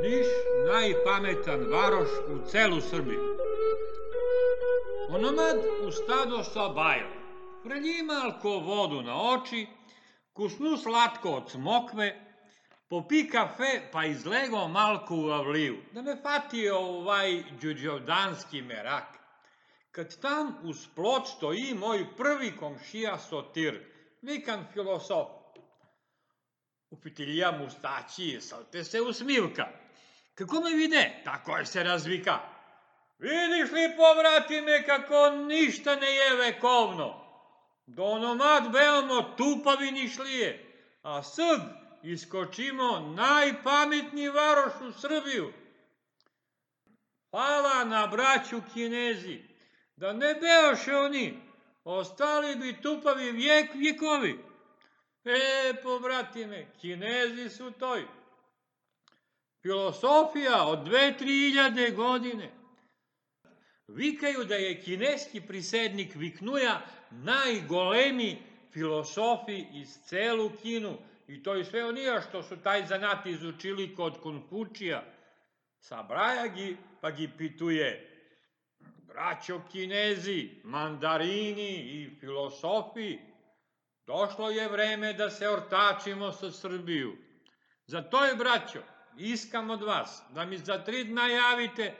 Niš najpametan varoš u celu Srbiju. Onomad stado sa bajom, pre njima alko vodu na oči, kusnu slatko od smokve, popi kafe pa izlego malko u avliju, da me fati ovaj džuđovdanski merak. Kad tam uz plot stoji moj prvi komšija sotir, vikan filosof. Upitilija mu staći, salte se usmilka, kako me vide? Tako se razvika. Vidiš li povrati me kako ništa ne je vekovno. Donomad belmo tupavi ni šlije. A sad iskočimo najpametniji varoš u Srbiju. Hvala na braću Kinezi. Da ne beoše oni, ostali bi tupavi vijek vjekovi. E, povrati me, Kinezi su toj. Filosofija od tri iljade godine. Vikaju da je kineski prisednik Viknuja najgolemi filosofi iz celu Kinu. I to je sve onija što su taj zanat izučili kod Konfučija. Sabraja gi, pa gi pituje, braćo kinezi, mandarini i filosofi, došlo je vreme da se ortačimo sa Srbiju. Za to je, braćo, iskam od vas da mi za tri dna javite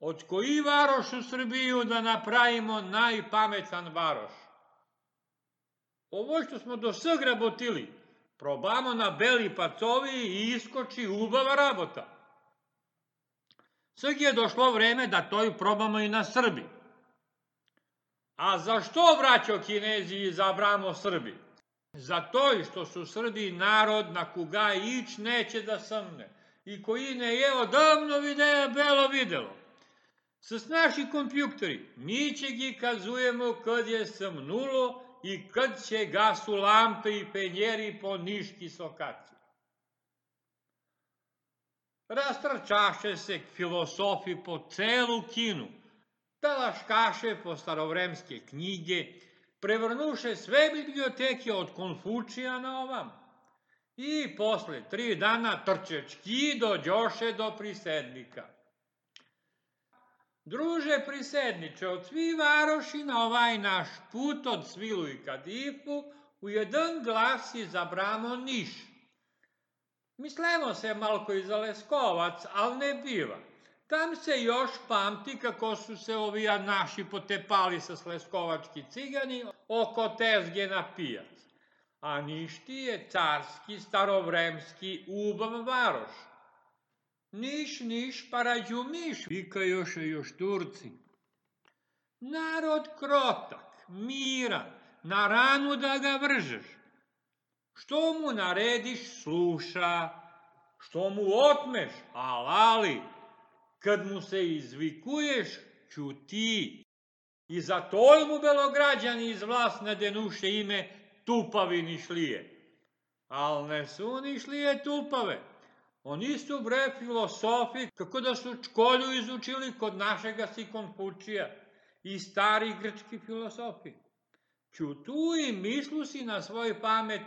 od koji varoš u Srbiju da napravimo najpametan varoš. Ovo što smo do sve probamo na beli pacovi i iskoči ubava rabota. Sve je došlo vrijeme da to i probamo i na Srbi. A zašto vraćao Kinezi i zabramo Srbi? Za to što su srdi narod na kuga ić neće da samne. I koji ne je odavno videa belo videlo. S naši kompjuktori mi će gi kazujemo kad je nulo i kad će ga su lampe i penjeri po niški sokacija. Rastrčaše se filosofi po celu kinu, talaškaše po starovremske knjige, prevrnuše sve biblioteke od Konfučija na ovam. I posle tri dana trčečki dođoše do prisednika. Druže prisedniče, od svi varoši na ovaj naš put od Svilu i Kadifu u jedan glas je niš. Mislemo se malko i Leskovac, ali ne biva. Tam se još pamti kako su se ovi naši potepali sa sleskovački cigani oko tezge na pijac. A Ništi je carski starovremski ubav varoš. Niš, niš, miš, vika još Turci. Narod krotak, mira, na ranu da ga vržeš. Što mu narediš, sluša. Što mu otmeš, alali. Kad mu se izvikuješ, čuti. I za mu belograđani iz vlasne denuše ime tupavi nišlije. Al ne su nišlije tupave. Oni su bre filosofi, kako da su školju izučili kod našega si Konfucija. i stari grčki filosofi. Čutu i mislu si na svoj pamet,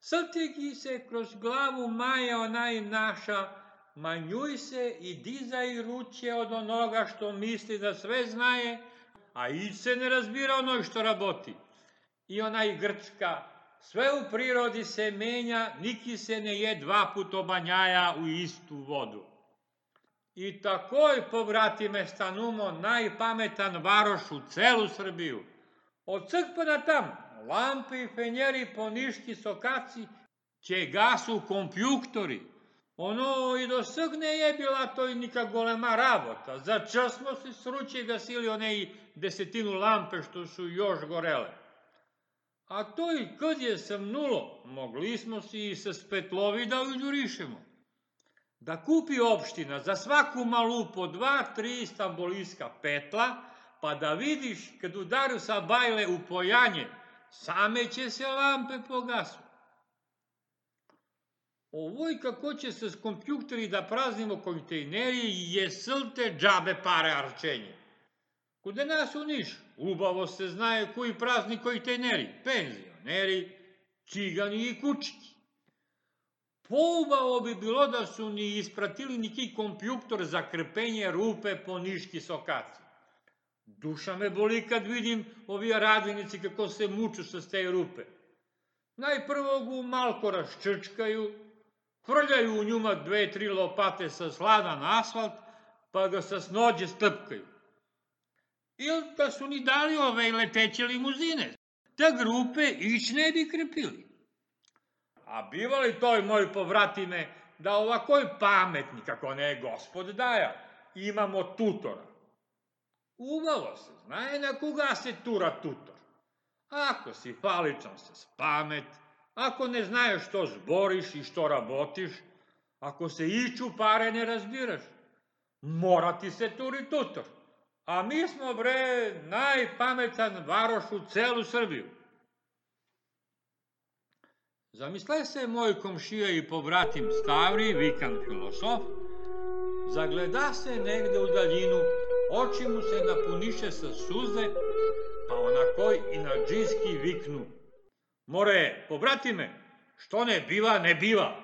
srtegi se kroz glavu maja onaj naša manjuj se i dizaj ruče od onoga što misli da sve znaje, a i se ne razbira ono što raboti. I ona i grčka, sve u prirodi se menja, niki se ne je dva put obanjaja u istu vodu. I takoj povrati me stanumo najpametan varoš u celu Srbiju. Od na tam, lampi i fenjeri poniški, sokaci, će gasu kompjuktori. Ono i do ne je bila to i golema rabota. Za čas smo se sruće gasili one i desetinu lampe što su još gorele. A to i kad je se nulo, mogli smo se i sa spetlovi da uđurišemo. Da kupi opština za svaku malu po dva, tri petla, pa da vidiš kad udaru sa bajle u pojanje, same će se lampe pogasu ovoj kako će se s kompjuktori da praznimo kontejneri, slte džabe pare arčenje. Kude nas u Niš, ubavo se znaje koji prazni kontejneri, penzioneri, cigani i kući. Poubavo bi bilo da su ni ispratili niki kompjuktor za krpenje rupe po niški sokaci. Duša me boli kad vidim ovi radinici kako se muču sa te rupe. Najprvo gu malko raščrčkaju, Frljaju u njuma dve, tri lopate sa slana na asfalt, pa ga sa snođe strpkaju. Ili da su ni dali ove leteće limuzine. Te grupe ić ne bi krepili. A bivali toj moj povratine da ovakoj pametni, kako ne gospod daja, imamo tutora. Uvalo se, znaje na koga se tura tutor. Ako si faličan se s pamet, ako ne znaš što zboriš i što rabotiš, ako se iću pare ne razbiraš, mora ti se turi tutor. A mi smo, bre, najpametan varoš u celu Srbiju. Zamisle se moj komšija i pobratim Stavri, vikan filosof, zagleda se negde u daljinu, oči mu se napuniše sa suze, pa onakoj i na džinski viknu. More, pobratime, što ne biva, ne biva.